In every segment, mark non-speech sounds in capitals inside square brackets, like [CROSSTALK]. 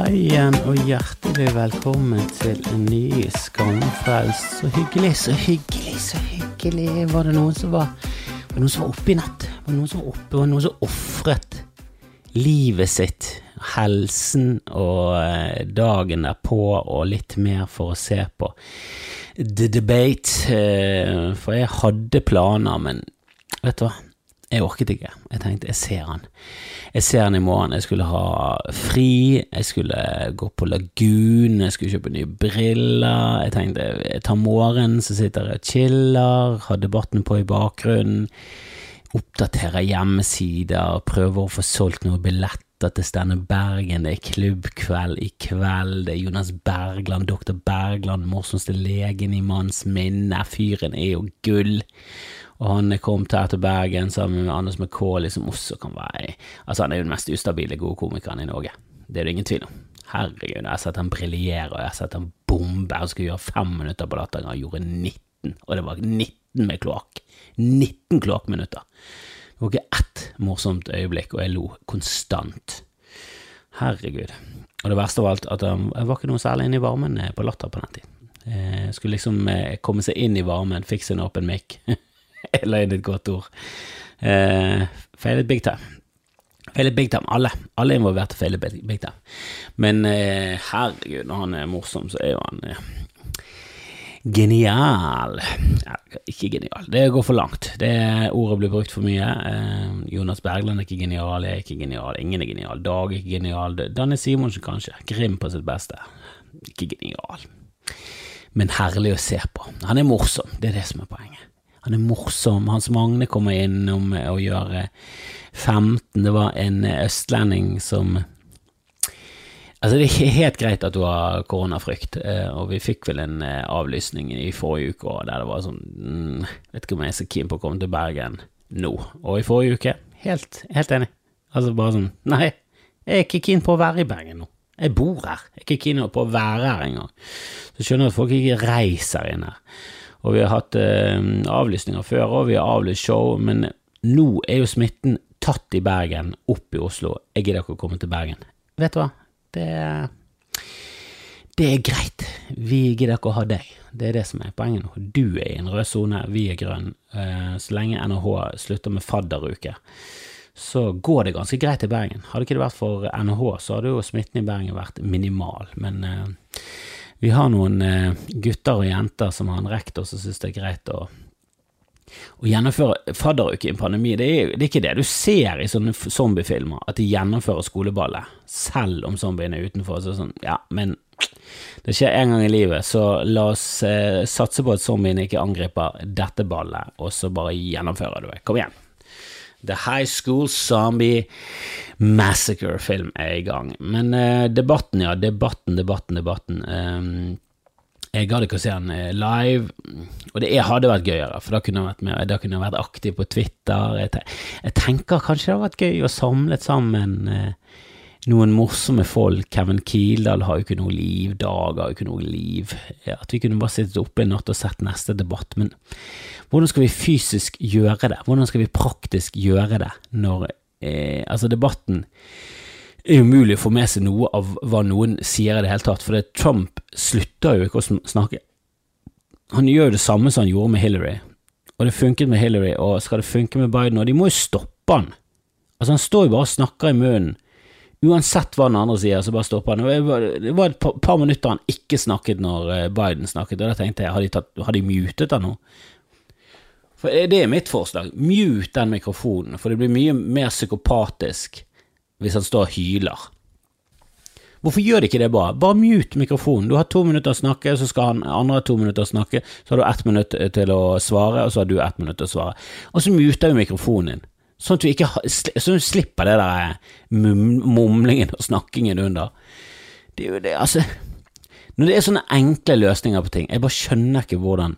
Halla igjen, og hjertelig velkommen til en ny Skamfrelst. Så hyggelig, så hyggelig, så hyggelig. Var det noen som var Var noen som var oppe i natt? Var det noen som var oppe? Var det noen som ofret livet sitt, helsen og eh, dagen derpå og litt mer for å se på The Debate? Eh, For jeg hadde planer, men vet du hva? Jeg orket ikke. Jeg tenkte, jeg ser han. Jeg ser han i morgen. Jeg skulle ha fri, jeg skulle gå på Lagun, jeg skulle kjøpe nye briller. Jeg tenkte, jeg tar morgenen, så sitter jeg og chiller, har debatten på i bakgrunnen, oppdaterer hjemmesider, prøver å få solgt noen billetter til Stenne Bergen, det er klubbkveld i kveld, det er Jonas Bergland, doktor Bergland, morsomste legen i manns minne, fyren er jo gull. Og han kom kommet her til Bergen sammen med Anders McCauley, som også kan være Altså, han er jo den mest ustabile gode komikeren i Norge. Det er det ingen tvil om. Herregud, jeg har sett han briljere, og jeg har sett han bombe. Han skulle gjøre fem minutter på Latteren, han gjorde 19, og det var 19 med kloakk. 19 kloakkminutter. Det var ikke ett morsomt øyeblikk, og jeg lo konstant. Herregud. Og det verste av alt, at han jeg var ikke noe særlig inne i varmen eh, på Latter på den tiden. Jeg skulle liksom eh, komme seg inn i varmen, fikse en åpen mic. [LAUGHS] Jeg la inn et godt ord. Eh, feilet big time. Feilet big time, alle. Alle involverte feilet big time. Men eh, herregud, når han er morsom, så er jo han eh, genial. Ja, ikke genial, det går for langt. Det Ordet blir brukt for mye. Eh, Jonas Bergland er ikke genial, jeg er ikke genial, ingen er genial. Dag er ikke genial. Danne Simonsen, kanskje. Grim på sitt beste. Ikke genial. Men herlig å se på. Han er morsom, det er det som er poenget. Han er morsom. Hans Magne kommer innom og gjør 15. Det var en østlending som Altså, det er helt greit at du har koronafrykt, eh, og vi fikk vel en eh, avlysning i forrige uke også, der det var sånn mm, Vet ikke om jeg er så keen på å komme til Bergen nå. Og i forrige uke, helt, helt enig. Altså bare sånn Nei, jeg er ikke keen på å være i Bergen nå. Jeg bor her. Jeg er ikke keen på å være her engang. Så skjønner jeg at folk ikke reiser inn her. Og vi har hatt eh, avlysninger før, og vi har avlyst show, men nå er jo smitten tatt i Bergen, opp i Oslo. Jeg gidder ikke å komme til Bergen. Vet du hva? Det, det er greit. Vi gidder ikke å ha deg. Det er det som er poenget nå. Du er i en rød sone, vi er grønn. Eh, så lenge NHH slutter med fadderuke, så går det ganske greit i Bergen. Hadde ikke det vært for NHH, så hadde jo smitten i Bergen vært minimal. Men eh, vi har noen eh, gutter og jenter som har en rektor som syns det er greit å å gjennomføre fadderuke i en pandemi, det er, det er ikke det du ser i sånne zombiefilmer, at de gjennomfører skoleballet, selv om zombiene er utenfor. Så sånn, ja, men det skjer en gang i livet, så la oss eh, satse på at zombiene ikke angriper dette ballet, og så bare gjennomfører du det. Kom igjen. The High School Zombie Massacre-film er i gang. Men eh, debatten, ja. Debatten, debatten, debatten. Um, jeg gadd ikke å se den eh, live, og det hadde vært gøyere, for da kunne jeg vært, med, da kunne jeg vært aktiv på Twitter. Jeg, te jeg, tenker kanskje det hadde vært gøy å samle sammen eh, noen morsomme folk. Kevin Kildahl har jo ikke noe liv, Dag har jo ikke noe liv. At vi kunne bare sittet oppe en natt og sett neste debatt. Men hvordan skal vi fysisk gjøre det? Hvordan skal vi praktisk gjøre det når eh, Altså, debatten er umulig å få med seg noe av hva noen sier i det hele tatt, for det, Trump slutter jo ikke å snakke. Han gjør jo det samme som han gjorde med Hillary, og det funket med Hillary, og skal det funke med Biden, og de må jo stoppe han. Altså, han står jo bare og snakker i munnen. Uansett hva den andre sier, så bare stopper han. Det var et par minutter han ikke snakket når eh, Biden snakket, og da tenkte jeg, har de, tatt, har de mutet han nå? For Det er mitt forslag. Mute den mikrofonen, for det blir mye mer psykopatisk hvis han står og hyler. Hvorfor gjør de ikke det bare? Bare mute mikrofonen. Du har to minutter å snakke, så skal han andre ha to minutter å snakke, så har du ett minutt til å svare, og så har du ett minutt til å svare. Og så muter vi mikrofonen din, sånn at du, ikke, så du slipper det der mumlingen og snakkingen under. Det er jo det, altså Når det er sånne enkle løsninger på ting, jeg bare skjønner ikke hvordan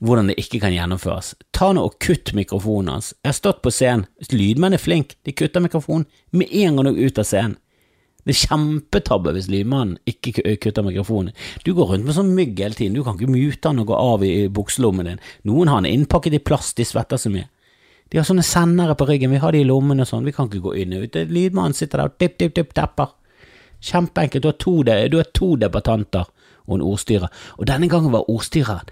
hvordan det ikke kan gjennomføres. Ta nå og kutt mikrofonen hans. Jeg har stått på scenen, lydmenn er flink, de kutter mikrofonen med en gang du er ute av scenen. Det er kjempetabbe hvis lydmannen ikke kutter mikrofonen. Du går rundt med sånn mygg hele tiden, du kan ikke mute han og gå av i bukselommen din. Noen har han innpakket i plast, de svetter så mye. De har sånne sendere på ryggen, vi har de i lommene og sånn, vi kan ikke gå inn og ut. Lydmannen sitter der og tipp, tipp, tipp, depper. Kjempeenkelt. Du har to, du har to debattanter og en ordstyrer. Og denne gangen var ordstyreren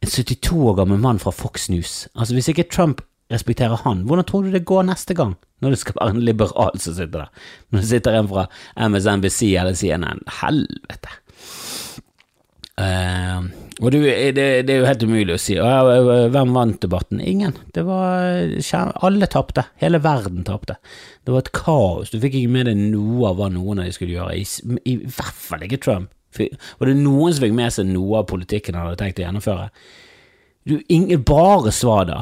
en 72 år gammel mann fra Fox News. Altså, hvis ikke Trump respekterer han, hvordan tror du det går neste gang? Når det skal være en liberal som sitter der. Når det sitter en fra MSNBC eller CNN. Helvete. Uh, og det, det, det, er jo helt umulig å si. Hvem vant debatten? Ingen. Det var Alle tapte. Hele verden tapte. Det var et kaos. Du fikk ikke med deg noe av hva noen av de skulle gjøre. I, i hvert fall ikke Trump. Var det noen som fikk med seg noe av politikken han hadde tenkt å gjennomføre? Du, ingen, bare svada.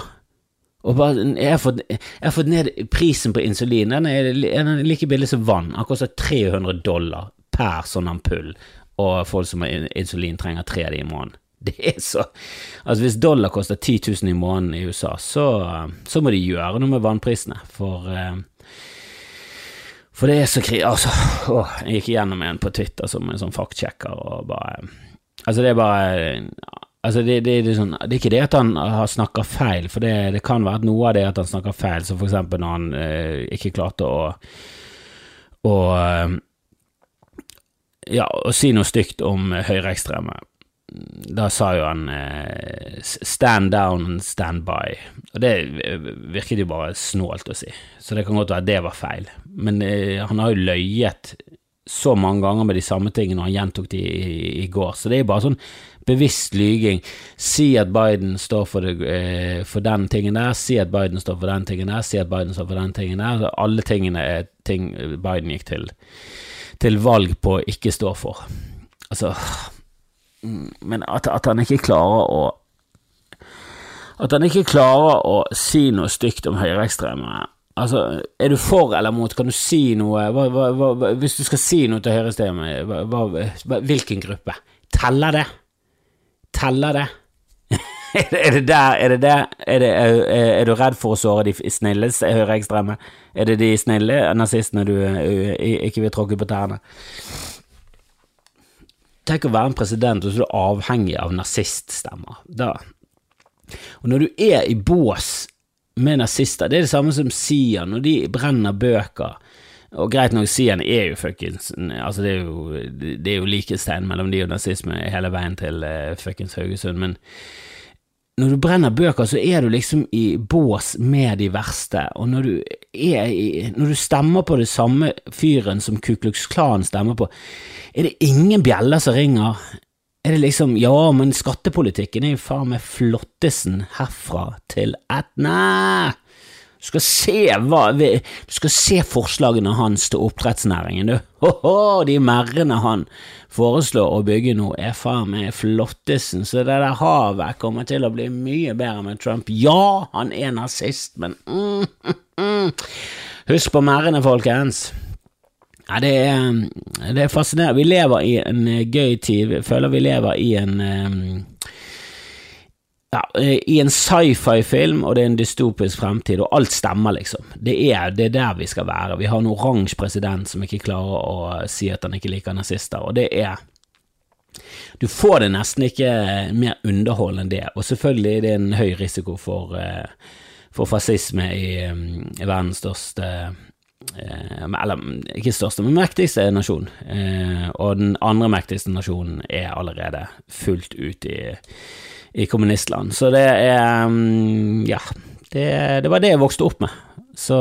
Og bare, jeg, har fått, jeg, har fått, ned prisen på insulin. Den er, den er like billig som vann. Han koster 300 dollar per sånn ampull, og folk som har insulin, trenger tre av de i måneden. [LAUGHS] Det er så Altså, hvis dollar koster 10 000 i måneden i USA, så, så må de gjøre noe med vannprisene, for uh, for det er så krig... Altså, åh, jeg gikk igjennom en på Twitter som en sånn faktsjekker, og bare Altså, det er bare Altså, det, det, det, er sånn, det, er ikke det at han har snakka feil, for det, kan være at noe av det at han snakker feil, som for eksempel når han eh, ikke klarte å å eh, ja, å si noe stygt om høyreekstreme. Da sa jo han eh, 'stand down and stand by', og det virket jo bare snålt å si, så det kan godt være at det var feil, men eh, han har jo løyet så mange ganger med de samme tingene, og han gjentok de i, i går, så det er jo bare sånn bevisst lyging. Si at Biden står for, det, eh, for, den tingen der, si at Biden står for den tingen der, si at Biden står for den tingen der. Alle tingene er ting Biden gikk til, til valg på å ikke stå for. Altså men at, at, han ikke klarer å At han ikke klarer å si noe stygt om høyreekstreme. Altså, er du for eller mot? Kan du si noe hva, hva, hva, Hvis du skal si noe til høyreekstreme, hvilken gruppe? Teller det? Teller det? [LAUGHS] er det der Er det der? Er, det, er, er, du redd for å såre de snille høyreekstreme? Er det de snille nazistene du ikke vil tråkke på tærne? Tenk å være en president, og så er du avhengig av naziststemmer. Da. Og når du er i bås med nazister, det er det samme som Sian, når de brenner bøker. Og greit nok, Sian er jo fuckings Altså, det er jo, det er jo likhetstegn mellom de og nazisme hele veien til uh, fuckings Haugesund, men når du brenner bøker, så er du liksom i bås med de verste, og når du, i, når du stemmer på det samme fyren som Ku Klux Klan stemmer på, er det ingen bjeller som ringer? Er det liksom Ja, men skattepolitikken er jo faen meg flottesen herfra til Etne! Du skal se hva Du skal se forslagene hans til oppdrettsnæringen, du. Ho-ho, de merdene han foreslår å bygge nå, er faen meg flottesen, så det der havet kommer til å bli mye bedre med Trump. Ja, han er nazist, men mm, mm, mm. Husk på merdene, folkens. Ja, det er, det er fascinerende. Vi lever i en gøy tid. Vi føler vi lever i en um, ja, i en sci-fi-film, og det er en dystopisk fremtid, og alt stemmer, liksom. Det er, det er der vi skal være. Vi har en oransje president som ikke klarer å si at han ikke liker nazister, og det er Du får det nesten ikke mer underhold enn det, og selvfølgelig er det en høy risiko for, eh, for fascisme i, i verdens største eh, eller ikke største, men mektigste nasjon. Eh, og den andre mektigste nasjonen er allerede fullt ut i i kommunistland. Så det er mm, Ja, det, det, var det jeg vokste opp med. Så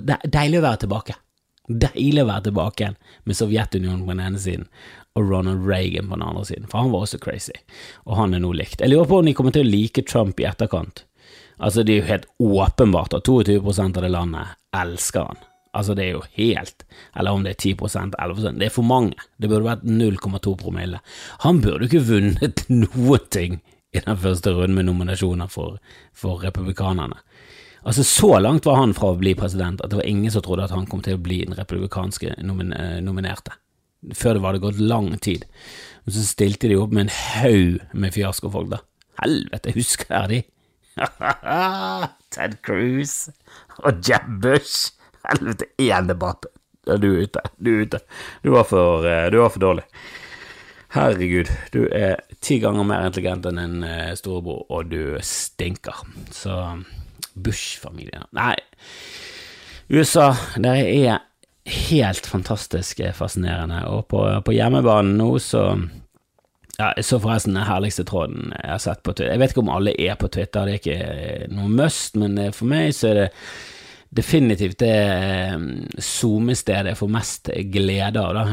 det er deilig å være tilbake. Deilig å være tilbake igjen med Sovjetunionen på den ene siden og Ronald Reagan på den andre siden, for han var også crazy, og han er nå likt. Jeg lurer på om de kommer til å like Trump i etterkant. Altså, det er jo helt åpenbart at 22% av det landet elsker han. Altså, det er jo helt Eller om det er 10% 11 Det er for mange. Det burde vært 0,2 promille. Han burde ikke vunnet [LAUGHS] noen ting i den første runden med nominasjoner for, for republikanerne. Altså Så langt var han fra å bli president at det var ingen som trodde at han kom til å bli den republikanske eh, nominerte. Før det var det gått lang tid. Og så stilte de opp med en haug med fiaskofolk, da. Helvete, husker jeg de? [LAUGHS] Ted Cruz og Jeb Bush. Helvete, én debatt. Du er ute. Du er ute. Du var for, eh, du var for dårlig. Herregud, du er ti ganger mer intelligent enn en uh, storebror, og du stinker. Så Bush-familien Nei, USA, der er helt fantastisk fascinerende. Og på, på hjemmebanen nå så ja, Jeg så forresten den herligste tråden jeg har sett på Twitter. Jeg vet ikke om alle er på Twitter, det er ikke noe must, men for meg så er det definitivt det SoMe-stedet jeg får mest glede av. Da.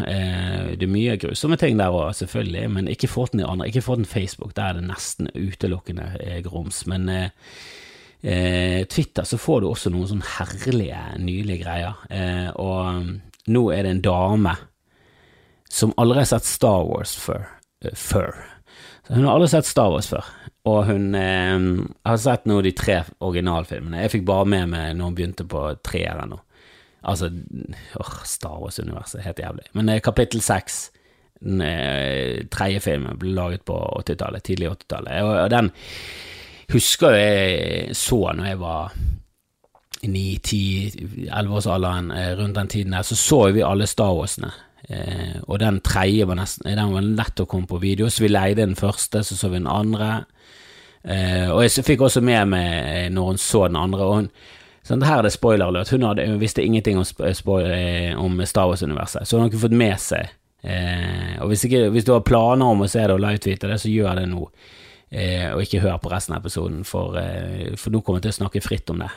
Det er mye grusomme ting der òg, selvfølgelig, men ikke Forten i andre. Ikke Forten Facebook, der er det nesten utelukkende grums. Men eh, Twitter så får du også noen sånn herlige, nylige greier. Eh, og um, nå er det en dame som aldri har sett Star Wars før. Uh, hun har aldri sett Star Wars før, og hun eh, har sett nå de tre originalfilmene. Jeg fikk bare med meg når hun begynte på treeren nå. Altså, åh, Star Wars-universet, helt jævlig. Men eh, kapittel seks, den eh, tredje filmen, ble laget på 80-tallet, tidlig 80-tallet, og, og den husker jeg så når jeg var ni, ti, elleveårsalderen, eh, rundt den tiden der, så så vi alle Star Warsene. Eh, og den tredje var nesten Den var lett å komme på video, så vi leide den første, så så vi den andre. Eh, og jeg fikk også med meg eh, når hun så den andre. Og hun, sånn, her er det spoiler alert. Hun, hun visste ingenting om, eh, om Star Wars-universet, så hun har ikke fått med seg eh, Og hvis, ikke, hvis, du har planer om å se det og live-tweete det, så gjør det nå. Eh, og ikke hør på resten av episoden, for, eh, for nå kommer jeg til å snakke fritt om det.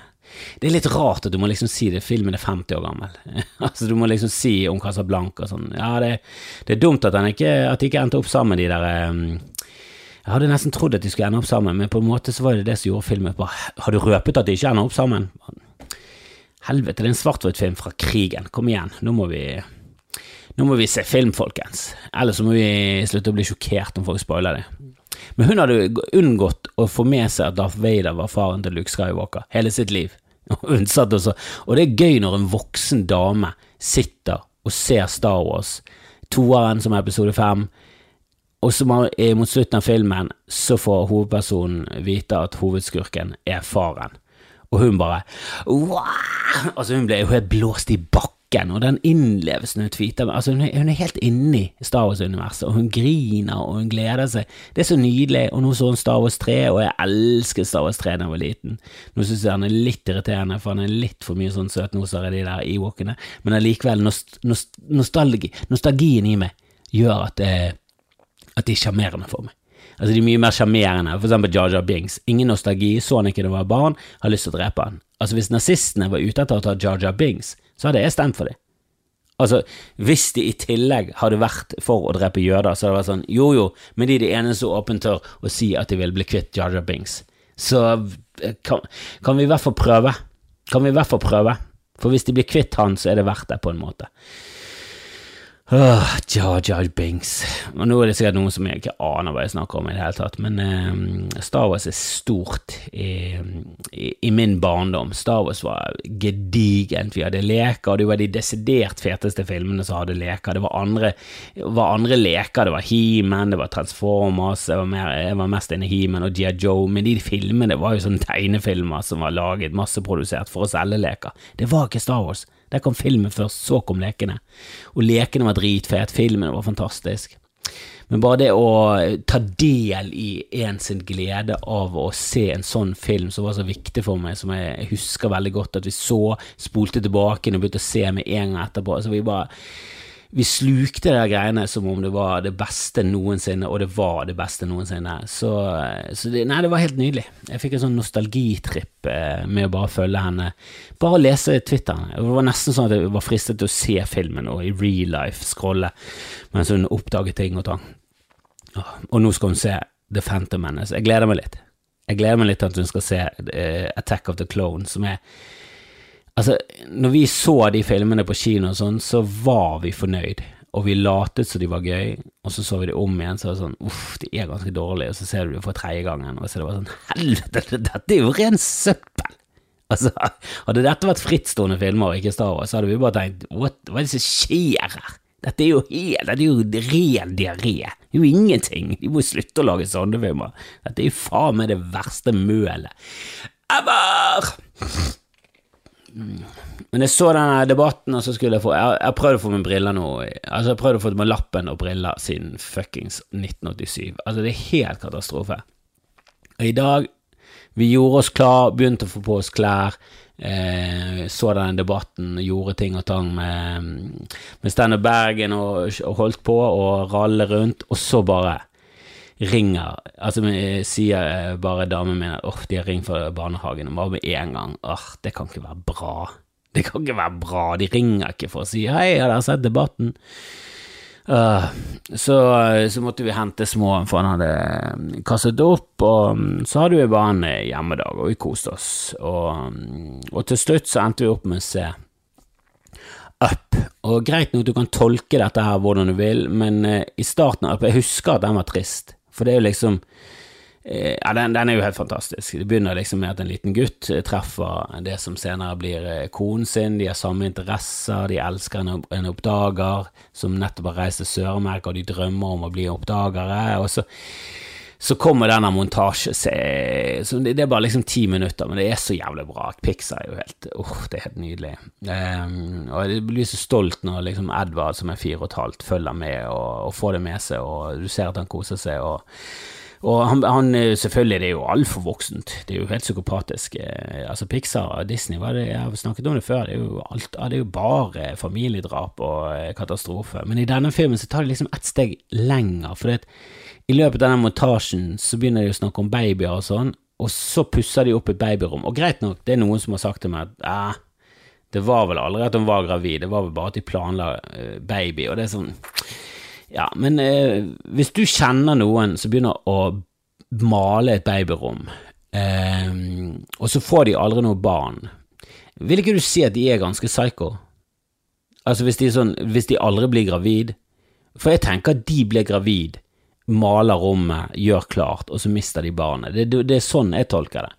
Det er litt rart at du må liksom si det, filmen er 50 år gammel. [LAUGHS] altså Du må liksom si om Casablanca og sånn. Ja, det, det, er dumt at, ikke, at de ikke endte opp sammen, de der um, Jeg hadde nesten trodd at de skulle ende opp sammen, men på en måte så var det det som gjorde filmen. Bare, har du røpet at de ikke ender opp sammen? Helvete, det er en svart-hvitt-film fra krigen. Kom igjen, nå må vi nå må vi se film, folkens. Ellers så må vi slutte å bli sjokkert om folk spoiler det. Men hun hadde unngått å få med seg at Darth Vader var faren til Luke Skywalker hele sitt liv. [LAUGHS] Hun satt også, og det er gøy når en voksen dame sitter og ser Star Wars, toeren som er episode fem, og så mot slutten av filmen så får hovedpersonen vite at hovedskurken er faren. Og hun bare wow! Altså Hun ble jo helt blåst i bakken og den innlevelsen hun tweeter med. Altså, hun, er, hun er helt inni Star Wars-universet, og hun griner og hun gleder seg. Det er så nydelig. Og nå så hun Star Wars 3, og jeg elsker Star Wars 3 da jeg var liten. Nå synes jeg han er litt irriterende, for han er litt for mye sånn søtnoser i de der ewokene, men allikevel, nost, nost, nostalgi, nostalgien i meg gjør at det, at de er sjarmerende for meg. Altså, de er mye mer sjarmerende. For eksempel Jar Binks. Ingen nostalgi, så han ikke da han var barn, har lyst til å drepe han. Altså, hvis nazistene var ute etter å ta Jar Binks, så hadde jeg stemt for dem. Altså, hvis de i tillegg hadde vært for å drepe jøder, så hadde det vært sånn jo jo, men de er de eneste som åpent tør å si at de vil bli kvitt Jaja Bings. Så eh, kan, kan, vi i hvert fall prøve. Kan vi i hvert fall prøve. For hvis de blir kvitt han, så er det verdt det, på en måte. Uh, Jar Jar Binks. Og nå er det sikkert noen som jeg ikke aner hva jeg snakker om i det hele tatt, men eh, Star Wars er stort i, i, i, min barndom. Star Wars var gedigent. Vi hadde leker, og det var de desidert feteste filmene som hadde leker. Det var andre, var andre leker. Det var He-Man, det var Transformers, jeg var, mer, jeg var mest inne i He-Man og G.I. Joe, men de filmene var jo sånne tegnefilmer som var laget, masseprodusert for å selge leker. Det var ikke Star Wars. Der kom filmen først, så kom lekene. Og lekene var dritfet, filmen var fantastisk. Men bare det å ta del i en sin glede av å se en sånn film som var så viktig for meg, som jeg husker veldig godt at vi så, spolte tilbake og begynte å se med en gang etterpå. Så vi bare vi slukte de greiene som om det var det beste noensinne, og det var det beste noensinne. Så, så det, nei, det var helt nydelig. Jeg fikk en sånn nostalgitripp eh, med å bare følge henne. Bare lese Twitteren. Det var nesten sånn at jeg var fristet til å se filmen og i real life scrolle mens hun oppdaget ting og tang. Og nå skal hun se The Phantom Menace. Jeg gleder meg litt. Jeg gleder meg litt til at hun skal se uh, Attack of the Clone, som er Altså, når vi så de filmene på kino og sånn, så var vi fornøyd, og vi latet som de var gøy, og så så vi det om igjen, så var det sånn uff, de er ganske dårlige, og så ser du det for tredje gangen, og så det var sånn helvete, dette er jo ren søppel! Altså, hadde dette vært frittstående filmer og ikke Star Wars, så hadde vi bare tenkt What, hva er det som skjer her? Dette er jo helt, dette er jo ren diaré. Det er jo ingenting. De må slutte å lage sånne filmer. Dette er jo faen meg det verste mølet ever! Men jeg så denne debatten, og så skulle jeg få Jeg har prøvd å få med briller nå. Altså, jeg har prøvd å få med lappen og briller siden fuckings 1987. Altså, det er helt katastrofe. Og i dag Vi gjorde oss klar, begynte å få på oss klær. Eh, så den debatten, gjorde ting og tang med, med Steinar Bergen og, og, holdt på og ralle rundt, og så bare ringer Altså sier eh, bare damen min at oh, de har ringt fra barnehagen, og bare med en gang åh, det kan ikke være bra. Det kan ikke være bra, de ringer ikke for å si hei, har dere sett debatten? Uh, så, så, måtte vi hente små, for han hadde kastet opp, og mm, så hadde vi bare en hjemmedag, og vi koste oss. Og, mm, og, til slutt så endte vi opp med å se Up. Og greit nok, du kan tolke dette her hvordan du vil, men uh, i starten av Up, jeg husker at den var trist, for det er jo liksom Eh, ja, den, den, er jo helt fantastisk. Det begynner liksom med at en liten gutt eh, treffer det som senere blir eh, konen sin, de har samme interesser, de elsker en, en oppdager som nettopp har reist til Sør-Amerika, og de drømmer om å bli oppdagere. og så så kommer denne montasjen Det er bare liksom ti minutter, men det er så jævlig bra. Pixar er jo helt oh, det er helt nydelig. Um, og jeg blir så stolt når liksom Edvard, som er fire og et halvt, følger med og, og får det med seg, og du ser at han koser seg. og og han, han, selvfølgelig, det er jo altfor voksent. Det er jo helt psykopatisk. Eh, altså Pixar og Disney, det, jeg har snakket om det før, det er jo, alt, det er jo bare familiedrap og eh, katastrofe. Men i denne filmen så tar de liksom ett steg lenger. For i løpet av den montasjen så begynner de å snakke om babyer og sånn, og så pusser de opp et babyrom. Og greit nok, det er noen som har sagt til meg at eh, det var vel aldri at hun var gravid, det var vel bare at de planla baby, og det er sånn ja, men eh, hvis du kjenner noen som begynner å male et babyrom, eh, og så får de aldri noe barn, vil ikke du si at de er ganske psycho? Altså hvis de, sånn, hvis de aldri blir gravid? For jeg tenker at de blir gravid, maler rommet, gjør klart, og så mister de barnet. Det, det, det er sånn jeg tolker det.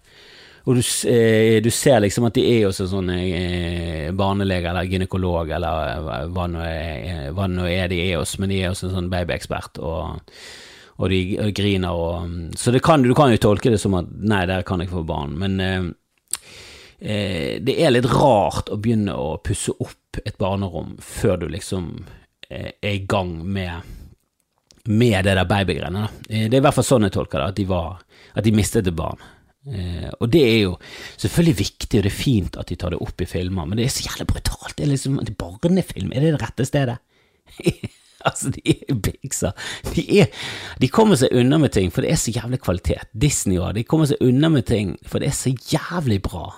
Og du, eh, du, ser liksom at de er også sånn eh, barnelege eller gynekolog eller eh, hva nå er, hva nå er de er hos, men de er også en sånn babyekspert, og, og, de griner og Så kan, du kan jo tolke det som at nei, der kan jeg få barn, men eh, eh, det er litt rart å begynne å pusse opp et barnerom før du liksom eh, er i gang med med det der babygreiene. Det er i hvert fall sånn jeg tolker det, at de, var, at de mistet et barn. Eh, og det er jo selvfølgelig viktig, og det er fint at de tar det opp i filmer, men det er så jævlig brutalt. Det er liksom en barnefilm, er det det rette stedet? [LAUGHS] altså, de er Pixar. De, er, de kommer seg unna med ting, for det er så jævlig kvalitet. Disney òg, de kommer seg unna med ting, for det er så jævlig bra.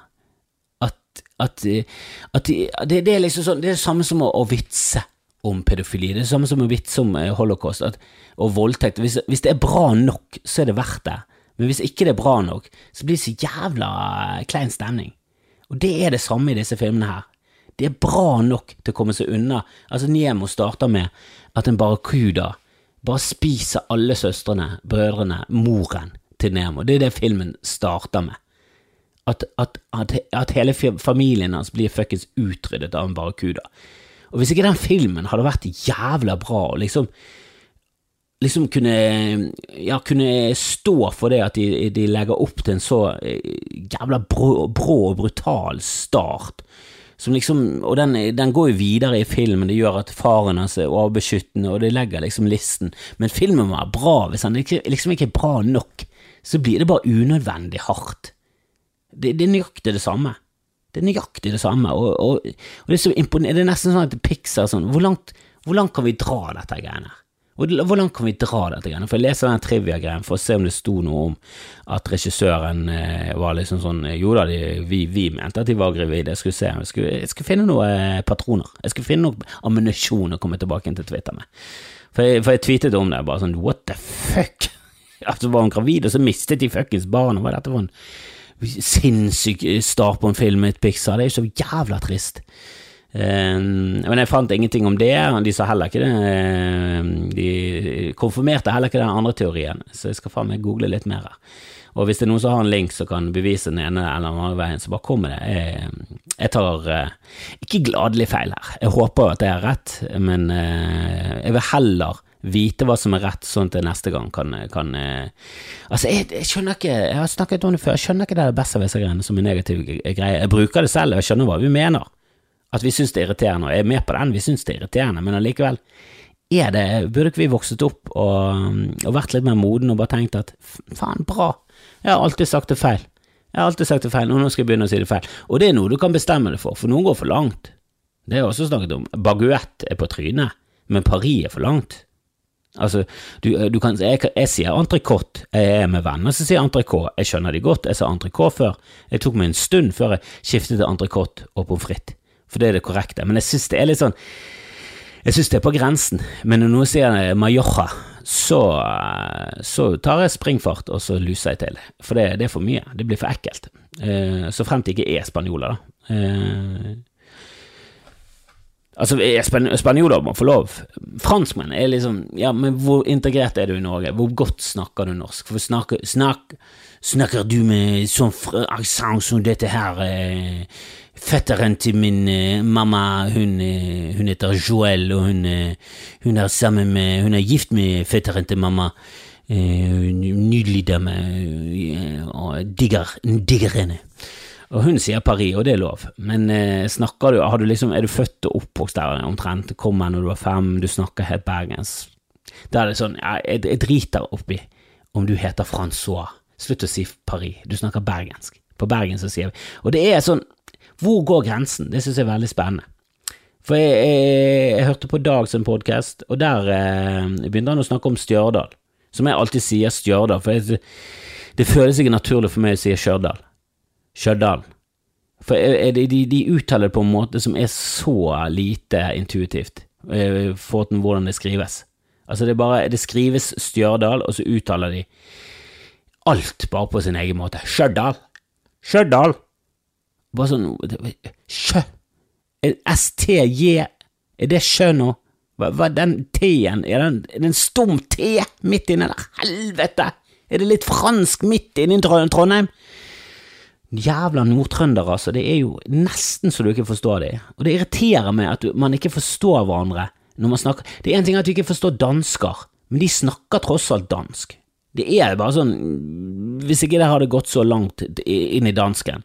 At, at, at de, det, det, er liksom sånn, det er det samme som å, å vitse om pedofili. Det er det samme som en vits om eh, holocaust at, og voldtekt. Hvis, hvis det er bra nok, så er det verdt det. Men hvis ikke det er bra nok, så blir det så jævla eh, klein stemning. Og det er det samme i disse filmene her. Det er bra nok til å komme seg unna. Altså, Niemo starter med at en barracuda bare spiser alle søstrene, brødrene, moren til Nemo. Det er det filmen starter med. At, at, at, at hele familien hans blir fuckings utryddet av en barracuda. Og hvis ikke den filmen hadde vært jævla bra, og liksom liksom kunne, ja, kunne stå for det at de, de, legger opp til en så eh, jævla brå, og brutal start. Som liksom, og den, den, går jo videre i filmen, det gjør at faren hans er overbeskyttende, og det legger liksom listen. Men filmen må være bra. Hvis han liksom ikke er bra nok, så blir det bare unødvendig hardt. Det, det er nøyaktig det samme. Det er nøyaktig det samme, og, og, og det, er det, er nesten sånn at Pixar sånn Hvor langt, hvor langt kan vi dra dette greiene her? Hvor langt kan vi dra dette? greiene? For Jeg leser den trivia-greien for å se om det sto noe om at regissøren eh, var liksom sånn Jo da, de, vi, vi, mente at de var gravide. Jeg skulle se, jeg skulle, jeg skulle finne noen eh, patroner. Jeg skulle finne noe ammunisjon å komme tilbake inn til Twitter med. For jeg, for jeg tweetet om det, bare sånn what the fuck? [LAUGHS] Altså var hun gravid, og så mistet de fuckings barnet. Hva er dette for en sinnssyk start på en film med et Pixar? Det er jo så jævla trist. Ehm, men jeg fant ingenting om det, de sa heller ikke det. Ehm, de konfirmerte heller ikke den andre teorien, så jeg skal faen meg google litt mer. Og hvis det er noen som har en link som kan bevise den ene eller den andre veien, så bare kom med det. Jeg, jeg tar uh, ikke gladelig feil her. Jeg håper at jeg har rett, men uh, jeg vil heller vite hva som er rett, sånn til neste gang kan, kan uh, Altså, jeg, jeg, skjønner ikke Jeg har snakket om det før, jeg skjønner ikke det besserwisser-greiene som en negativ greie. Jeg bruker det selv, jeg skjønner hva vi mener. At vi syns det er irriterende, og jeg er med på den, vi syns det er irriterende, men allikevel er det, burde ikke vi vokset opp og, og vært litt mer moden og bare tenkt at faen, bra, jeg har alltid sagt det feil. Jeg har alltid sagt det feil, og nå skal jeg begynne å si det feil. Og det er noe du kan bestemme deg for, for noen går for langt. Det har jeg også snakket om. Baguett er på trynet, men Paris er for langt. Altså, du, du kan, jeg, jeg sier entrecôte, jeg er med venner som sier entrecôte, jeg skjønner de godt, jeg sa entrecôte før, jeg tok meg en stund før jeg skiftet til entrecôte og pommes frites, for det er det korrekte, men jeg synes det er litt sånn, jeg synes det er på grensen, men når noen sier Mallorca, så, så tar jeg springfart og så luser jeg til, for det, det er for mye, det blir for ekkelt, eh, så fremt det ikke er spanjoler da. Eh, Altså, span Spanjoler må få lov. Franskmenn er liksom Ja, men hvor integrert er du i Norge? Hvor godt snakker du norsk? For snakker, snak, snakker du med sånn aksent som dette her eh, Fetteren til min eh, mamma, hun, eh, hun, heter Joel, og hun, eh, hun, er sammen med Hun er gift med fetteren til mamma. Eh, nydelig dame. Eh, digger, digger henne. Og hun sier Paris, og det er lov, men eh, snakker du, du liksom, er du født og oppvokst der omtrent, kommer når du var fem, du snakker helt bergens, da er det sånn, jeg, jeg, driter oppi om du heter Francois, slutt å si Paris, du snakker bergensk, på Bergen så sier vi, og det er sånn, hvor går grensen, det synes jeg er veldig spennende. For jeg, jeg, jeg hørte på Dag sin podkast, og der eh, begynte han å snakke om Stjørdal, som jeg alltid sier Stjørdal, for jeg, det føles ikke naturlig for meg å si Stjørdal. Stjørdal. For de, de, de, uttaler det på en måte som er så lite intuitivt eh, for hvordan det skrives. Altså, det, bare, det skrives Stjørdal, og så uttaler de alt bare på sin egen måte. Stjørdal! Stjørdal! Bare sånn Sjø! STJ Er det sjø nå? Hva, hva den T-en? Er det en, stum T midt inni der? Helvete! Er det litt fransk midt inni Trondheim? Jævla nordtrøndere, altså. Det er jo nesten så du ikke forstår det. Og det irriterer meg at man ikke forstår hverandre når man snakker Det er en ting at du ikke forstår dansker, men de snakker tross alt dansk. Det er bare sånn Hvis ikke det hadde gått så langt inn i dansken,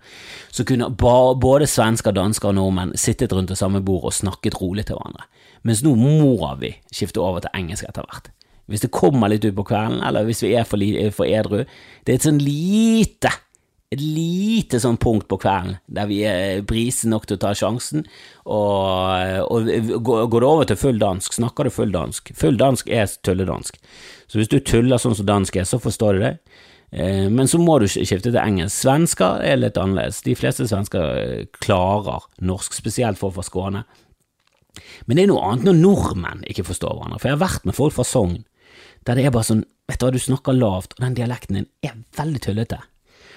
så kunne både svensker, dansker og nordmenn sittet rundt det samme bord og snakket rolig til hverandre. Mens nå må vi skifte over til engelsk etter hvert. Hvis det kommer litt ut på kvelden, eller hvis vi er for, for edru. Det er et sånn lite et lite sånn punkt på kvelden der vi er brise nok til å ta sjansen, og, og går det over til full dansk, snakker du full dansk. Full dansk er tulledansk, så hvis du tuller sånn som dansk er, så forstår du det. Eh, men så må du skifte til engelsk. Svensker er litt annerledes. De fleste svensker eh, klarer norsk, spesielt folk fra Skåne. Men det er noe annet når nordmenn ikke forstår hverandre, for jeg har vært med folk fra Sogn der det er bare sånn, vet du hva, du snakker lavt, og den dialekten din er veldig tullete.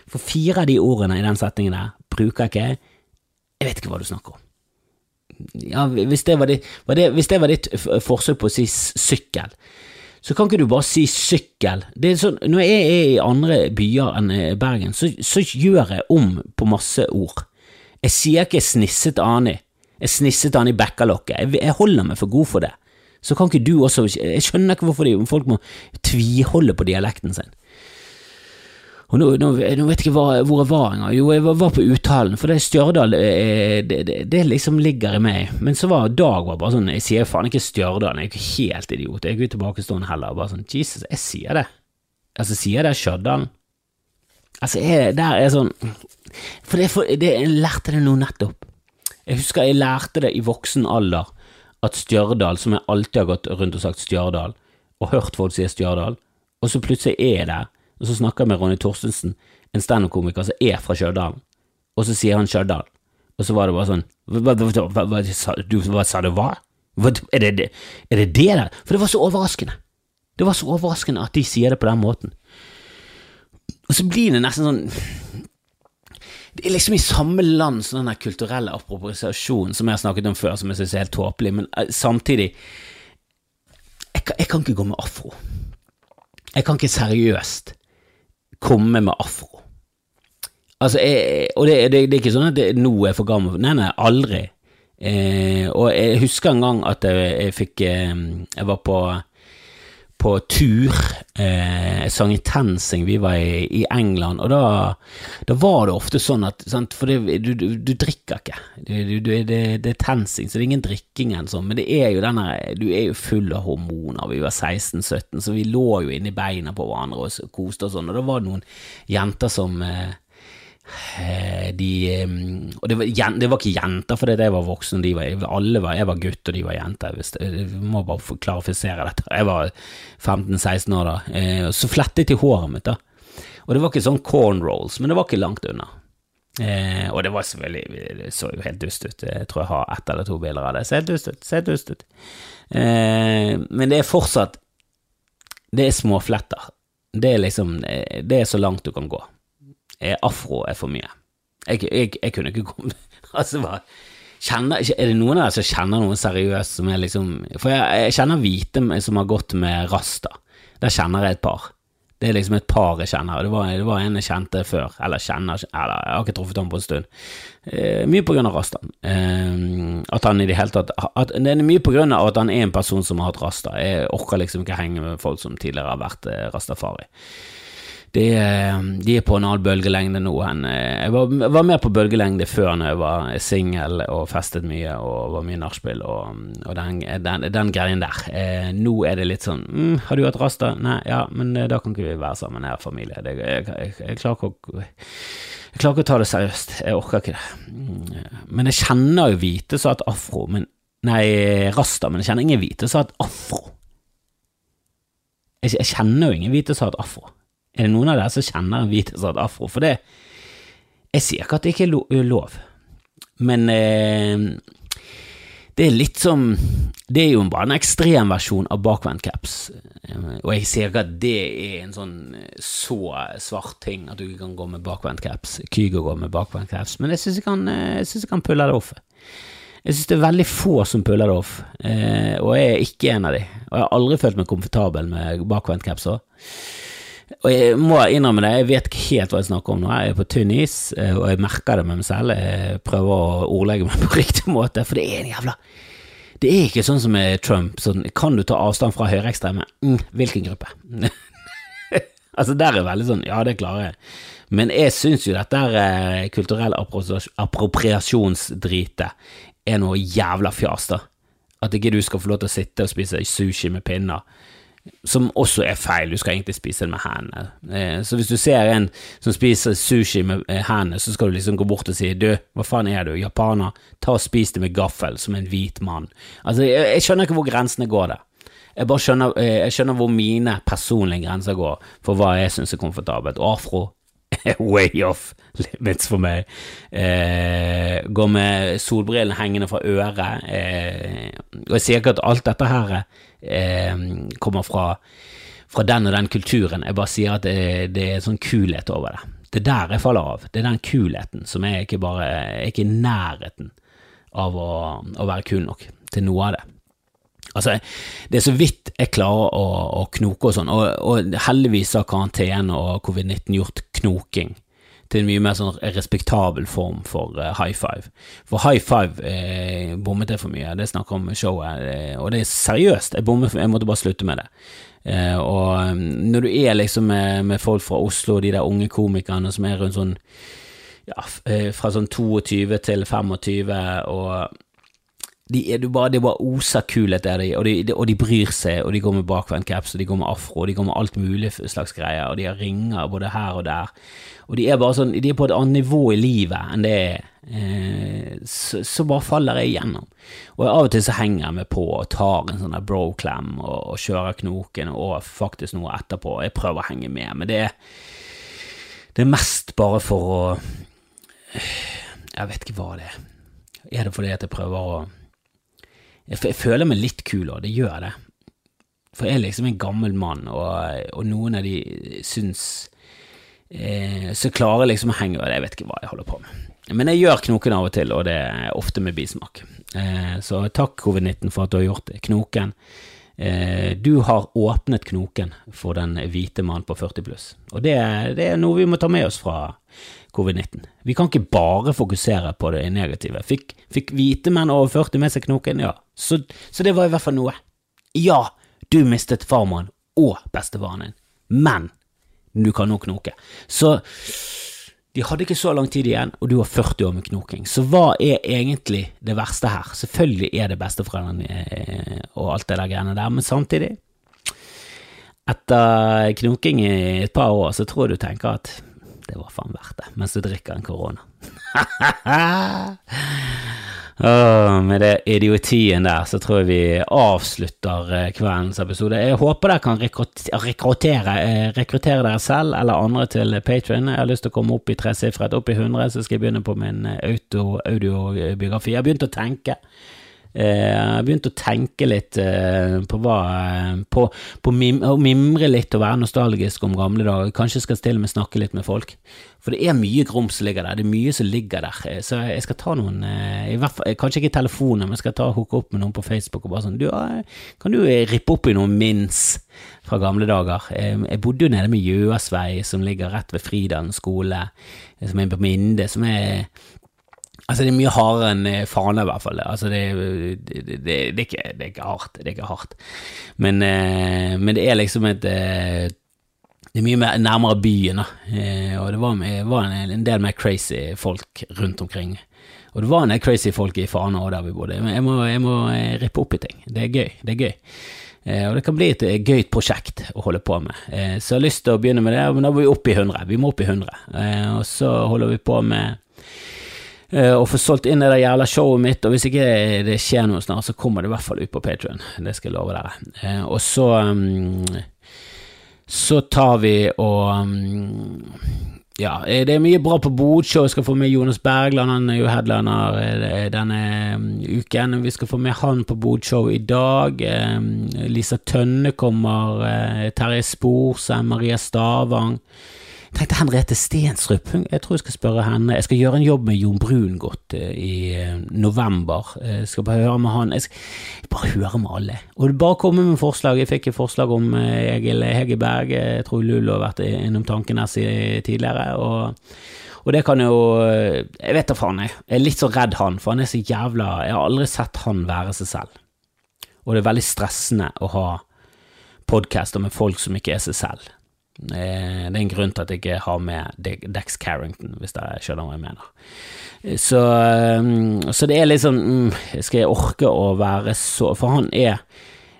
For fire av de ordene i den setningen der bruker ikke Jeg vet ikke hva du snakker om. Ja, hvis det var ditt, var det, hvis det var ditt forsøk på å si sykkel, så kan ikke du bare si sykkel. Sånn, når jeg er i andre byer enn eh, Bergen, så, så gjør jeg om på masse ord. Jeg sier ikke snisset Ani. Jeg snisset Ani bekkalokket. Jeg, jeg holder meg for god for det. Så kan ikke du også Jeg skjønner ikke hvorfor de, folk må tviholde på dialekten sin. Og nå, nå, nå, vet jeg ikke hvor, hvor jeg var engang. Jo, jeg var, var på uttalen, for det Stjørdal det, det, det, liksom ligger i meg. Men så var Dag var bare sånn Jeg sier faen ikke Stjørdal, jeg er ikke helt idiot. Jeg er ikke tilbakestående heller. Bare sånn Jesus, jeg sier det. Altså, sier det Stjørdal? Altså, jeg, der er sånn For det, for det jeg lærte det nå nettopp. Jeg husker jeg lærte det i voksen alder, at Stjørdal, som jeg alltid har gått rundt og sagt Stjørdal, og hørt folk si Stjørdal, og så plutselig er jeg der og så snakker jeg med Ronny Torstensen, en standup-komiker som er fra Stjørdal, og så sier han Stjørdal, og så var det bare sånn Hva, sa du hva? Er det, det, er det det der? For det var så overraskende. Det var så overraskende at de sier det på den måten. Og så blir det nesten sånn det er liksom i samme land som den kulturelle appropriasjonen som jeg har snakket om før, som jeg synes er helt tåpelig, men eh, samtidig jeg kan, jeg kan ikke gå med afro. Jeg kan ikke seriøst komme med afro. Altså, jeg, og det, det, det, er ikke sånn at det, nå er jeg for gammel Nei, nei, aldri. Eh, og jeg husker en gang at jeg, jeg fikk eh, Jeg var på på tur. Eh, sang i TenSing, vi var i, England, og da, da, var det ofte sånn at sant, For det, du, du, du, drikker ikke. Du, det, det, er TenSing, så det er ingen drikking eller sånn, men det er jo denne Du er jo full av hormoner. Vi var 16-17, så vi lå jo inni beina på hverandre og koste og sånn, og da var det noen jenter som eh, de, eh, og det var, det var, ikke jenter for jeg var voksen, de var, alle var, jeg var gutt og de var jenter. Jeg må bare klarifisere dette. Jeg var 15-16 år da. Så flettet de håret mitt, da. Og det var ikke sånn cornrolls, men det var ikke langt unna. Eh, og det var selvfølgelig Det så jo helt dust ut. Jeg tror jeg har ett eller to bilder av det. Ser dust ut. Ser dust ut. Eh, men det er fortsatt Det er småfletter. Det er liksom Det er så langt du kan gå. Eh, afro er for mye. Jeg, jeg, jeg kunne ikke komme [LAUGHS] Altså, hva kjenner, Er det noen av dere som kjenner noen seriøst som er liksom For jeg, jeg kjenner hvite som har gått med rasta. Der kjenner jeg et par. Det er liksom et par jeg kjenner. Det var, det var en jeg kjente før, eller kjenner, eller jeg har ikke truffet ham på en stund. Eh, mye på grunn av rasta. Eh, at han i det hele tatt at, Det er mye på grunn av at han er en person som har hatt rasta. Jeg orker liksom ikke henge med folk som tidligere har vært eh, rastafari de, de, er på en annen bølgelengde nå enn eh, Jeg var, var mer på bølgelengde før når jeg var singel og festet mye og var mye nachspiel og, og den, den, den, greien der. Eh, nå er det litt sånn mm, 'Har du hatt rasta?' Nei, ja, men eh, da kan ikke vi være sammen her, familie. Det, jeg, jeg, jeg, klarer ikke å jeg klarer ikke å ta det seriøst. Jeg orker ikke det. Mm, men jeg kjenner jo hvite som har hatt afro, men Nei, rasta, men jeg kjenner ingen hvite som har hatt afro. Jeg, jeg kjenner jo ingen hvite som har hatt afro. Er det noen av dere som kjenner en hvitesatt afro? For det Jeg sier ikke at det ikke er lov, men eh, det er litt som Det er jo bare en ekstrem versjon av bakvendtcaps. Og jeg sier ikke at det er en sånn så svart ting at du ikke kan gå med bakvendtcaps. Kygo går med bakvendtcaps, men jeg syns jeg, jeg, kan pulle det off. Jeg syns det er veldig få som puller det off, eh, og jeg er ikke en av de. Og jeg har aldri følt meg komfortabel med bakvendtcaps òg. Og jeg må innrømme det, jeg vet ikke helt hva jeg snakker om nå. Jeg er på tynn is, eh, og jeg merker det med meg selv. Jeg prøver å ordlegge meg [LAUGHS] på riktig måte, for det er en jævla Det er ikke sånn som med Trump. Sånn, kan du ta avstand fra høyreekstreme? Mm, hvilken gruppe? [LAUGHS] altså, der er veldig sånn Ja, det klarer jeg. Men jeg syns jo dette er kulturell appropriasjonsdritet er noe jævla fjas, da. At ikke du skal få lov til å sitte og spise sushi med pinner som også er feil, du skal egentlig spise det med hendene. Eh, så hvis du ser en som spiser sushi med eh, hendene, så skal du liksom gå bort og si du, hva faen er du, japaner, ta og spis det med gaffel, som en hvit mann. Altså, jeg, jeg skjønner ikke hvor grensene går der. Jeg bare skjønner, eh, jeg skjønner hvor mine personlige grenser går for hva jeg syns er komfortabelt. Afro er [LAUGHS] way off limits for meg. Eh, går med solbrillene hengende fra øret. Eh, og jeg sier ikke at alt dette her eh, kommer fra, fra, den og den kulturen, jeg bare sier at det, det er sånn kulhet over det. Det er der jeg faller av. Det er den kulheten som er ikke bare er ikke i nærheten av å, å være kul nok til noe av det. Altså, det er så vidt jeg klarer å, å knoke og sånn, og, og, heldigvis har karantene og covid-19 gjort knoking til en mye mer sånn respektabel form for uh, high five. For high five eh, bommet jeg for mye, det snakker om showet, eh, og det er seriøst, jeg bommet, jeg måtte bare slutte med det. Eh, og mm, når du er liksom med, med, folk fra Oslo, de der unge komikerne som er rundt sånn ja, eh, fra sånn 22 til 25, og de, du bare, det bare oser kulhet der, og de, og de bryr seg, og de går med bakvendt caps, og de går med afro, og de går med alt mulig slags greier, og de har ringer både her og der, og de er bare sånn, de er på et annet nivå i livet enn det er, eh, så, så, bare faller jeg igjennom. Og av og til så henger jeg meg på og tar en sånn bro-klem og, og, kjører knoken og faktisk noe etterpå, jeg prøver å henge med, men det det er mest bare for å Jeg vet ikke hva det er. Er det fordi at jeg prøver å jeg, føler meg litt kul, òg, det gjør jeg det. For jeg er liksom en gammel mann, og, og noen av de syns eh, Så klarer jeg liksom å henge over Jeg vet ikke hva jeg holder på med. Men jeg gjør knoken av og til, og det er ofte med bismak. Eh, så takk, covid-19, for at du har gjort det. Knoken. Eh, du har åpnet knoken for den hvite mann på 40 pluss, og det, det er noe vi må ta med oss fra covid-19. Vi kan ikke bare fokusere på det negative. Fikk, fikk hvite menn over 40 med seg knoken? Ja. Så, så, det var i hvert fall noe. Ja, du mistet farmoren og bestefaren din, men du kan nå knoke. Så de hadde ikke så lang tid igjen, og du har 40 år med knoking. Så hva er egentlig det verste her? Selvfølgelig er det besteforeldrene eh, og alt det der greiene der, men samtidig etter knoking i et par år, så tror jeg du tenker at det var faen verdt det, mens du drikker en korona. [LAUGHS] oh, med det idiotien der, så tror jeg vi avslutter eh, kveldens episode. Jeg håper dere kan rekruttere, eh, rekruttere dere selv eller andre til Patrion. Jeg har lyst til å komme opp i tresifret, opp i 100, så skal jeg begynne på min audiobiografi. Jeg har begynt å tenke. Eh, jeg har begynt å tenke litt eh, på hva På, på mim, å mimre litt og være nostalgisk om gamle dager. Kanskje jeg skal til og med snakke litt med folk. For det er mye grums som ligger der. Det er mye som ligger der. Eh, så jeg skal ta noen i hvert fall, Kanskje ikke telefoner, men jeg skal ta hooke opp med noen på Facebook og bare sånn du, Kan du rippe opp i noen minns fra gamle dager? Jeg bodde jo nede med Gjøasvei, som ligger rett ved Fridalen skole, som er på Minde, som er Altså, det er mye hardere enn eh, Fana, i hvert fall. Altså, det, det, det, det, er ikke, det er ikke hardt. Det er ikke hardt. Men, eh, men det er liksom et eh, Det er mye mer nærmere byen, da. Eh, og det var, var en, en, del mer crazy folk rundt omkring. Og det var en del crazy folk i Fana òg, der vi bodde. Men jeg må, jeg må eh, rippe opp i ting. Det er gøy. Det er gøy. Eh, og det kan bli et gøyt prosjekt å holde på med. så jeg har lyst til å begynne med det, men da må vi opp i 100. Vi må opp i 100. og så holder vi på med og få solgt inn det der jævla showet mitt, og hvis ikke det skjer noe snart, så kommer det i hvert fall ut på Patrion. Det skal jeg love dere. Eh, og så um, Så tar vi og um, ja, eh, det er mye bra på Bodshow. Jeg skal få med Jonas Bergland, han er jo headliner denne uken. Vi skal få med han på Bodshow i dag. Lisa Tønne kommer, Terje Sporsem, Maria Stavang. Tenkte Henriette Stensrup, jeg tror jeg skal spørre henne. Jeg skal gjøre en jobb med Jon Brungot godt i eh, november. Jeg skal bare høre med han. Jeg skal bare høre med alle. Og bare komme med forslag. Jeg fikk et forslag om eh, Egil Hegerberg. Jeg tror Lullo har vært innom Tankenes tidligere. og og det kan jo Jeg vet da faen, jeg. Jeg er litt så redd han, for han er så jævla Jeg har aldri sett han være seg selv. Og det er veldig stressende å ha podcaster med folk som ikke er seg selv. Eh, det er en grunn til at jeg ikke har med Dex Carrington, hvis dere skjønner hva jeg mener. Så, mm, så det er liksom Skal jeg orke å være så For han er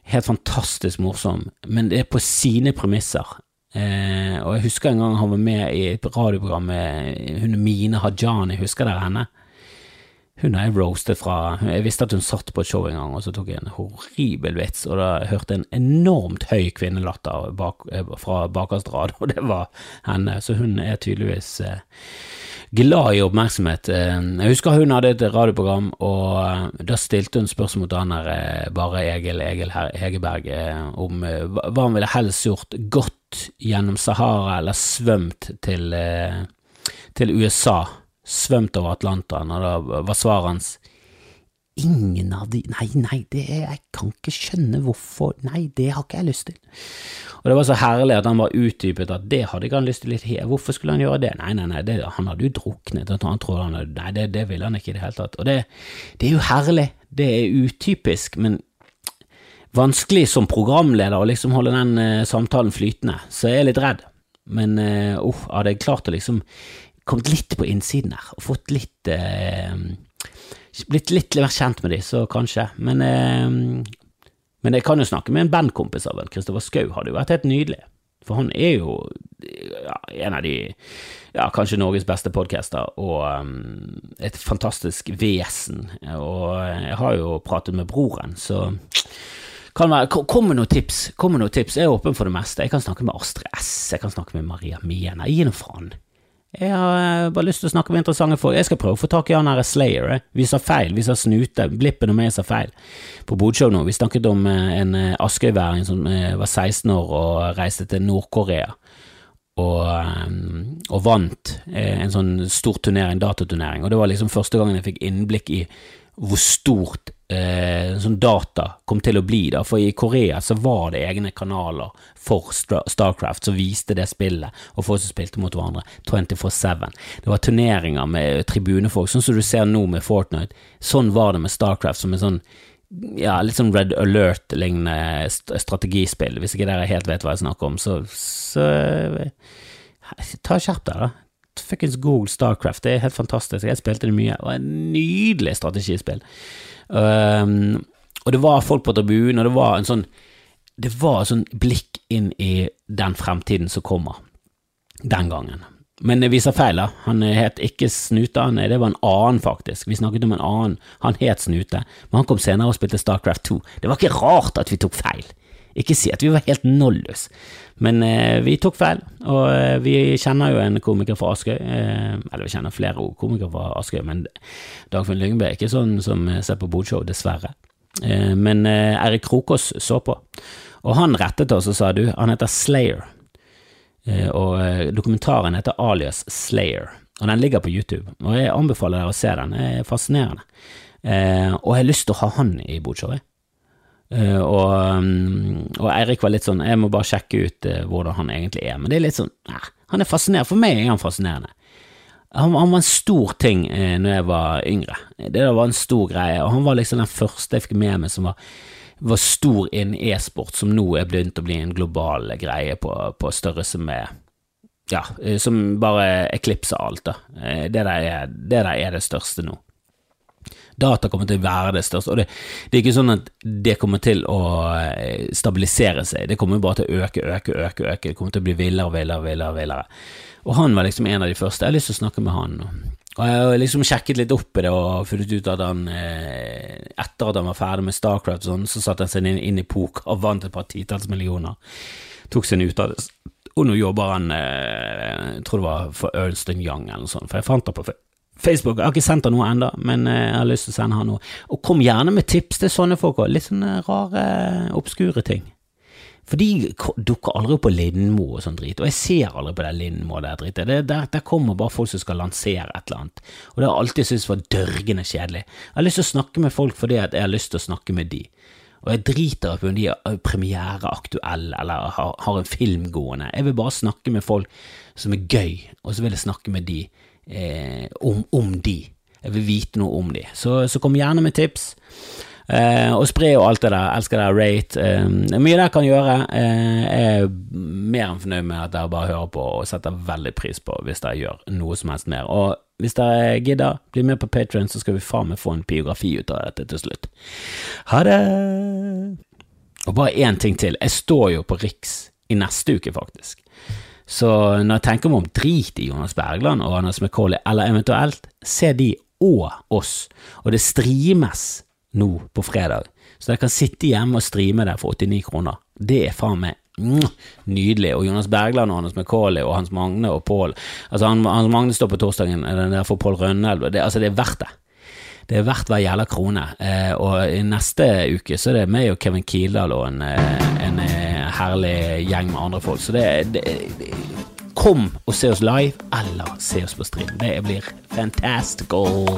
helt fantastisk morsom, men det er på sine premisser. Eh, og jeg husker en gang han var med i et radioprogram med hun Mine Hajani, husker dere henne? Hun har jeg roastet fra Jeg visste at hun satt på et show en gang, og så tok jeg en horribel vits, og da hørte jeg en enormt høy kvinnelatter bak, eh, fra bakerste rad, [LAUGHS] og det var henne. Så hun er tydeligvis eh, glad i oppmerksomhet. Eh, jeg husker hun hadde et radioprogram, og da stilte hun spørsmål til han der bare Egil, Egil Hegerberg om hva han ville helst gjort, gått gjennom Sahara eller svømt til, til USA svømt over Atlanteren, og da var svaret hans Ingen av de Nei, nei, det er, jeg kan ikke skjønne hvorfor Nei, det har ikke jeg lyst til. Og det var så herlig at han var utdypet at det hadde ikke han lyst til. Hvorfor skulle han gjøre det? Nei, nei, nei, det, han hadde jo druknet. Han trodde han Nei, det, det ville han ikke i det hele tatt. Og det, det er jo herlig. Det er utypisk, men vanskelig som programleder å liksom holde den uh, samtalen flytende, så jeg er litt redd. Men uh, uh, hadde jeg klart å liksom kommet litt på innsiden her, og fått litt eh, Blitt litt mer kjent med de, så kanskje. Men, eh, men jeg kan jo snakke med en bandkompis av en, Kristoffer Schou, hadde jo vært helt nydelig. For han er jo ja, en av de ja, kanskje Norges beste podcaster, og um, et fantastisk vesen. Og jeg har jo pratet med broren, så kan være, Kom med noen tips. Kom med noen tips. Jeg er åpen for det meste. Jeg kan snakke med Astrid S, jeg kan snakke med Maria Mena. Gi nå faen. Jeg har eh, bare lyst til å snakke med interessante folk. Jeg skal prøve å få tak i han her Slayer. Eh. Vi sa feil, vi sa Snute. Blippen og meg sa feil på Bodshow nå. Vi snakket om eh, en askøyværing som var 16 år og reiste til Nord-Korea. Og, og, vant en sånn stor turnering, dataturnering. Og det var liksom første gangen jeg fikk innblikk i hvor stort eh, sånn data kom til å bli. da, For i Korea så var det egne kanaler for Starcraft som viste det spillet, og folk som spilte mot hverandre 24-7. Det var turneringer med tribunefolk, sånn som du ser nå med Fortnite. Sånn var det med Starcraft, som en sånn ja, litt sånn Red Alert-lignende strategispill. Hvis ikke dere helt vet hva jeg snakker om, så, så ta skjerp deg, da fuckings Google Starcraft, det er helt fantastisk. Jeg spilte det mye, det var et nydelig strategispill. Um, og det var folk på tribunen, og det var en sånn Det var et sånn blikk inn i den fremtiden som kommer, den gangen. Men vi sa feil, da. Han het ikke Snute, han, det var en annen, faktisk. Vi snakket om en annen. Han het Snute, men han kom senere og spilte Starcraft 2. Det var ikke rart at vi tok feil. Ikke si at vi var helt nollus, men eh, vi tok feil. Og eh, vi kjenner jo en komiker fra Askøy, eh, eller vi kjenner flere komikere fra Askøy, men Dagfinn Lyngbø er ikke sånn som ser på Bodshow, dessverre. Eh, men eh, Erik Krokås så på, og han rettet oss og sa du, han heter Slayer. Eh, og dokumentaren heter Alias Slayer, og den ligger på YouTube. Og jeg anbefaler dere å se den, det er fascinerende. og jeg har lyst til å ha han i Bodshow, jeg. Uh, og, um, og, Eirik var litt sånn Jeg må bare sjekke ut uh, hvordan han egentlig er. Men det er litt sånn nei, Han er fascinerende. For meg er han fascinerende. Han, han var en stor ting eh, når jeg var yngre. Det var en stor greie. Og han var liksom den første jeg fikk med meg som var, var stor innen e-sport, som nå er begynt å bli en global greie på, på størrelse med Ja, som bare eklipser alt, da. Det der, er, det der er det største nå. Data kommer til å være det største, og det, det, er ikke sånn at det kommer til å eh, stabilisere seg, det kommer bare til å øke, øke, øke, øke, det kommer til å bli villere og villere, villere, villere. Og han var liksom en av de første, jeg har lyst til å snakke med han. Og jeg har liksom sjekket litt opp i det og funnet ut at han, eh, etter at han var ferdig med Starcraft, sånn, så satte han seg inn, inn i poker og vant et par titalls millioner. Tok seg en utdannelse, og nå jobber han, eh, jeg tror det var for Ernst Young eller noe sånt, for jeg fant det på Facebook. Jeg har ikke sendt han noe ennå, men eh, jeg har lyst til å sende han noe. Og kom gjerne med tips til sånne folk òg. Litt sånne rare, obskure ting. For de dukker aldri opp på Lindmo og sånn drit, og jeg ser aldri på det Lindmo og det der, der, kommer bare folk som skal lansere et eller annet, og det har jeg alltid syntes var dørgende kjedelig. Jeg har lyst til å snakke med folk fordi jeg har lyst til å snakke med de. Og jeg driter i om de er premiereaktuelle eller har, har en film gående. Jeg vil bare snakke med folk som er gøy, og så vil jeg snakke med de eh, om, om, de. Jeg vil vite noe om de. Så, så kom gjerne med tips. Eh, og spre og alt det der. Elsker det. Rate. Eh, mye dere kan gjøre. Eh, jeg er mer enn fornøyd med at dere bare hører på, og setter veldig pris på hvis dere gjør noe som helst mer. Og hvis dere gidder, bli med på Patrion, så skal vi faen meg få en biografi ut av dette til slutt. Ha det! Og bare én ting til. Jeg står jo på Riks i neste uke, faktisk. Så når jeg tenker meg om, drit i Jonas Bergland og Anders McCauley, eller eventuelt se de og oss. Og det streames nå på fredag, så dere kan sitte hjemme og streame der for 89 kroner. Det er faen meg mm, nydelig. Og Jonas Bergland og Anders McCauley og Hans Magne og Pål Altså, Hans Magne står på torsdagen, den der for Pål Rønnelv. Altså, det er verdt det. Det er verdt hver jævla krone. Eh, og i neste uke så er det meg og Kevin Kildahl og en, eh, en eh, herlig gjeng med andre folk. Så det, det, Kom og se oss live, eller se oss på stream. Det blir fantastical.